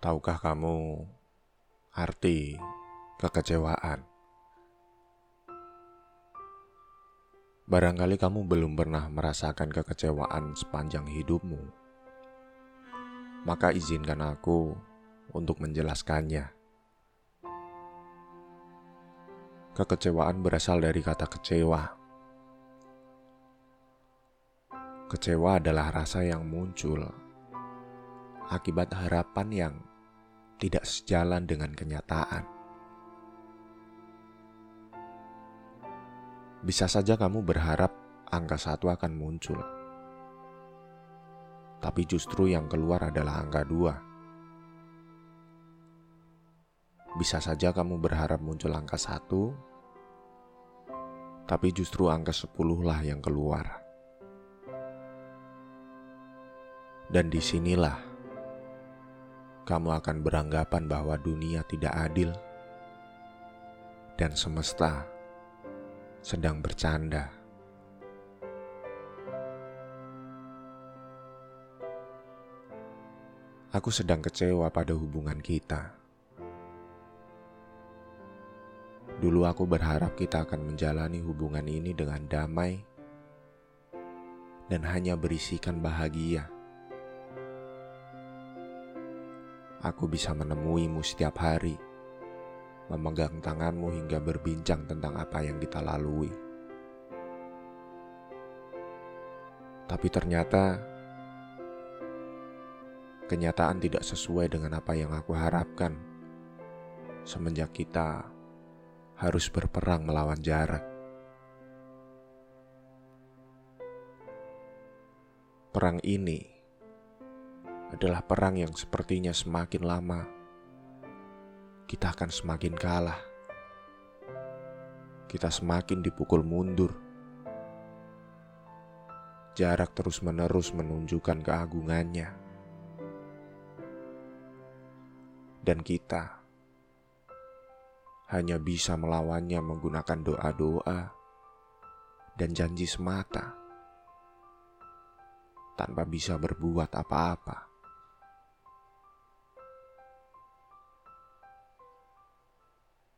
Tahukah kamu arti kekecewaan? Barangkali kamu belum pernah merasakan kekecewaan sepanjang hidupmu. Maka izinkan aku untuk menjelaskannya. Kekecewaan berasal dari kata kecewa. Kecewa adalah rasa yang muncul akibat harapan yang tidak sejalan dengan kenyataan. Bisa saja kamu berharap angka satu akan muncul, tapi justru yang keluar adalah angka dua. Bisa saja kamu berharap muncul angka satu, tapi justru angka sepuluh lah yang keluar. Dan di sinilah kamu akan beranggapan bahwa dunia tidak adil dan semesta sedang bercanda. Aku sedang kecewa pada hubungan kita. Dulu aku berharap kita akan menjalani hubungan ini dengan damai dan hanya berisikan bahagia. Aku bisa menemuimu setiap hari, memegang tanganmu hingga berbincang tentang apa yang kita lalui. Tapi ternyata kenyataan tidak sesuai dengan apa yang aku harapkan. Semenjak kita harus berperang melawan jarak. Perang ini adalah perang yang sepertinya semakin lama kita akan semakin kalah. Kita semakin dipukul mundur. Jarak terus-menerus menunjukkan keagungannya. Dan kita hanya bisa melawannya menggunakan doa-doa dan janji semata tanpa bisa berbuat apa-apa.